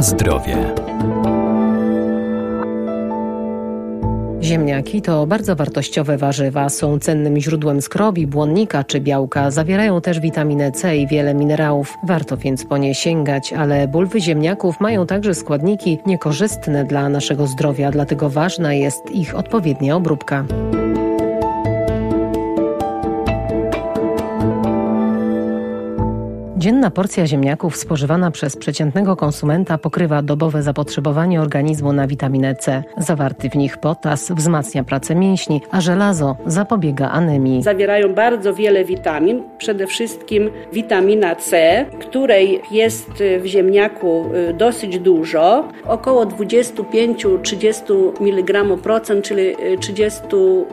Zdrowie. Ziemniaki to bardzo wartościowe warzywa, są cennym źródłem skrobi, błonnika czy białka, zawierają też witaminę C i wiele minerałów. Warto więc po nie sięgać, ale bulwy ziemniaków mają także składniki niekorzystne dla naszego zdrowia, dlatego ważna jest ich odpowiednia obróbka. Dzienna porcja ziemniaków spożywana przez przeciętnego konsumenta pokrywa dobowe zapotrzebowanie organizmu na witaminę C. Zawarty w nich potas wzmacnia pracę mięśni, a żelazo zapobiega anemii. Zawierają bardzo wiele witamin, przede wszystkim witamina C, której jest w ziemniaku y, dosyć dużo, około 25-30 mg procent, czyli 30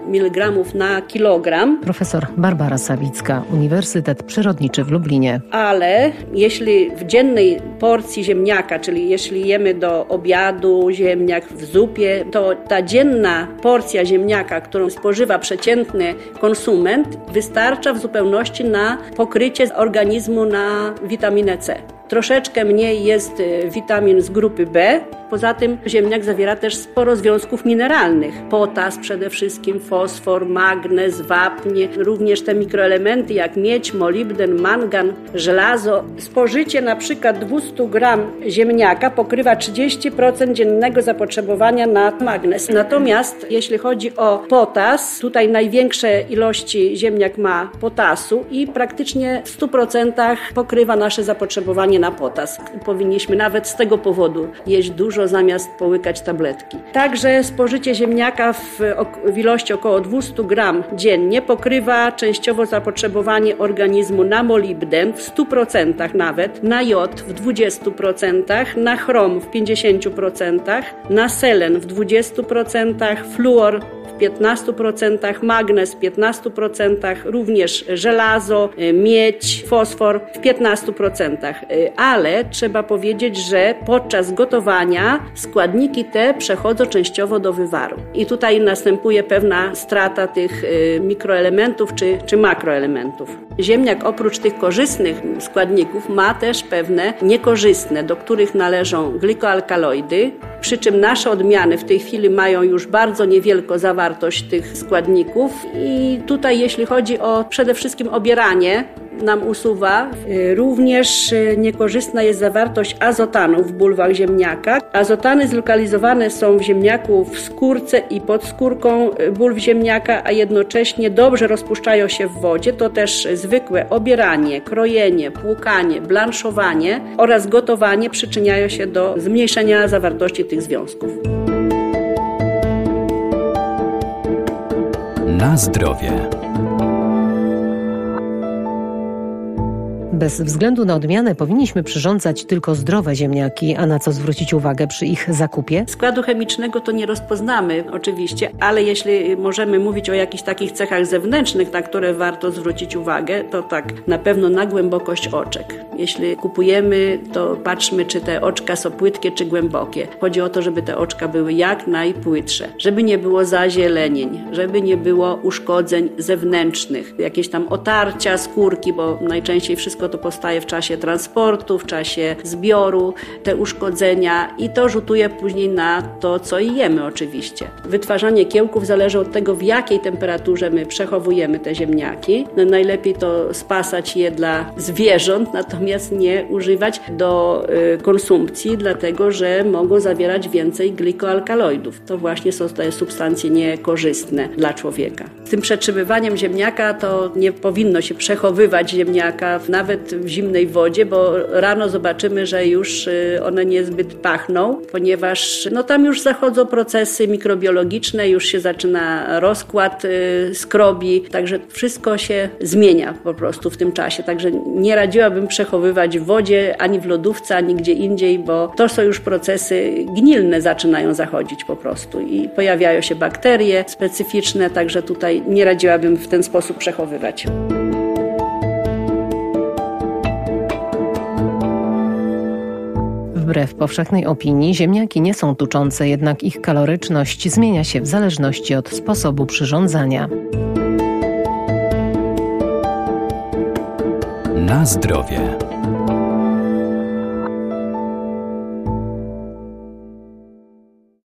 mg na kilogram. Profesor Barbara Sawicka, Uniwersytet Przyrodniczy w Lublinie. A ale jeśli w dziennej porcji ziemniaka, czyli jeśli jemy do obiadu ziemniak w zupie, to ta dzienna porcja ziemniaka, którą spożywa przeciętny konsument, wystarcza w zupełności na pokrycie organizmu na witaminę C. Troszeczkę mniej jest y, witamin z grupy B. Poza tym ziemniak zawiera też sporo związków mineralnych. Potas przede wszystkim, fosfor, magnez, wapń, również te mikroelementy jak miedź, molibden, mangan, żelazo. Spożycie na przykład 200 gram ziemniaka pokrywa 30% dziennego zapotrzebowania na magnez. Natomiast jeśli chodzi o potas, tutaj największe ilości ziemniak ma potasu i praktycznie w 100% pokrywa nasze zapotrzebowanie na potas. Powinniśmy nawet z tego powodu jeść dużo zamiast połykać tabletki. Także spożycie ziemniaka w, w ilości około 200 gram dziennie pokrywa częściowo zapotrzebowanie organizmu na molibden w 100% nawet, na jod w 20%, na chrom w 50%, na selen w 20%, fluor 15%, magnez w 15%, również żelazo, y, miedź, fosfor w 15%. Y, ale trzeba powiedzieć, że podczas gotowania składniki te przechodzą częściowo do wywaru. I tutaj następuje pewna strata tych y, mikroelementów czy, czy makroelementów. Ziemniak oprócz tych korzystnych składników ma też pewne niekorzystne, do których należą glikoalkaloidy, przy czym nasze odmiany w tej chwili mają już bardzo niewielką zawartość tych składników. I tutaj jeśli chodzi o przede wszystkim obieranie, nam usuwa. Y, również y, niekorzystna jest zawartość azotanu w bulwach ziemniaka. Azotany zlokalizowane są w ziemniaku w skórce i pod skórką y, bulw ziemniaka, a jednocześnie dobrze rozpuszczają się w wodzie. To też zwykłe obieranie, krojenie, płukanie, blanszowanie oraz gotowanie przyczyniają się do zmniejszenia zawartości tych związków. Na zdrowie. Bez względu na odmianę powinniśmy przyrządzać tylko zdrowe ziemniaki, a na co zwrócić uwagę przy ich zakupie? Składu chemicznego to nie rozpoznamy oczywiście, ale jeśli możemy mówić o jakichś takich cechach zewnętrznych, na które warto zwrócić uwagę, to tak na pewno na głębokość oczek. Jeśli kupujemy, to patrzmy, czy te oczka są płytkie, czy głębokie. Chodzi o to, żeby te oczka były jak najpłytsze, żeby nie było zazielenień, żeby nie było uszkodzeń zewnętrznych, jakieś tam otarcia skórki, bo najczęściej wszystko to powstaje w czasie transportu, w czasie zbioru, te uszkodzenia i to rzutuje później na to, co jemy oczywiście. Wytwarzanie kiełków zależy od tego, w jakiej temperaturze my przechowujemy te ziemniaki. No, najlepiej to spasać je dla zwierząt, natomiast nie używać do y, konsumpcji, dlatego że mogą zawierać więcej glikoalkaloidów. To właśnie są te substancje niekorzystne dla człowieka. Z tym przetrzymywaniem ziemniaka to nie powinno się przechowywać ziemniaka nawet w zimnej wodzie, bo rano zobaczymy, że już y, one niezbyt pachną, ponieważ no, tam już zachodzą procesy mikrobiologiczne, już się zaczyna rozkład y, skrobi, także wszystko się zmienia po prostu w tym czasie. Także nie radziłabym przechowywać w wodzie, ani w lodówce, ani gdzie indziej, bo to są już procesy gnilne zaczynają zachodzić po prostu i pojawiają się bakterie specyficzne, także tutaj nie radziłabym w ten sposób przechowywać. Wbrew powszechnej opinii ziemniaki nie są tuczące, jednak ich kaloryczność zmienia się w zależności od sposobu przyrządzania. Na zdrowie.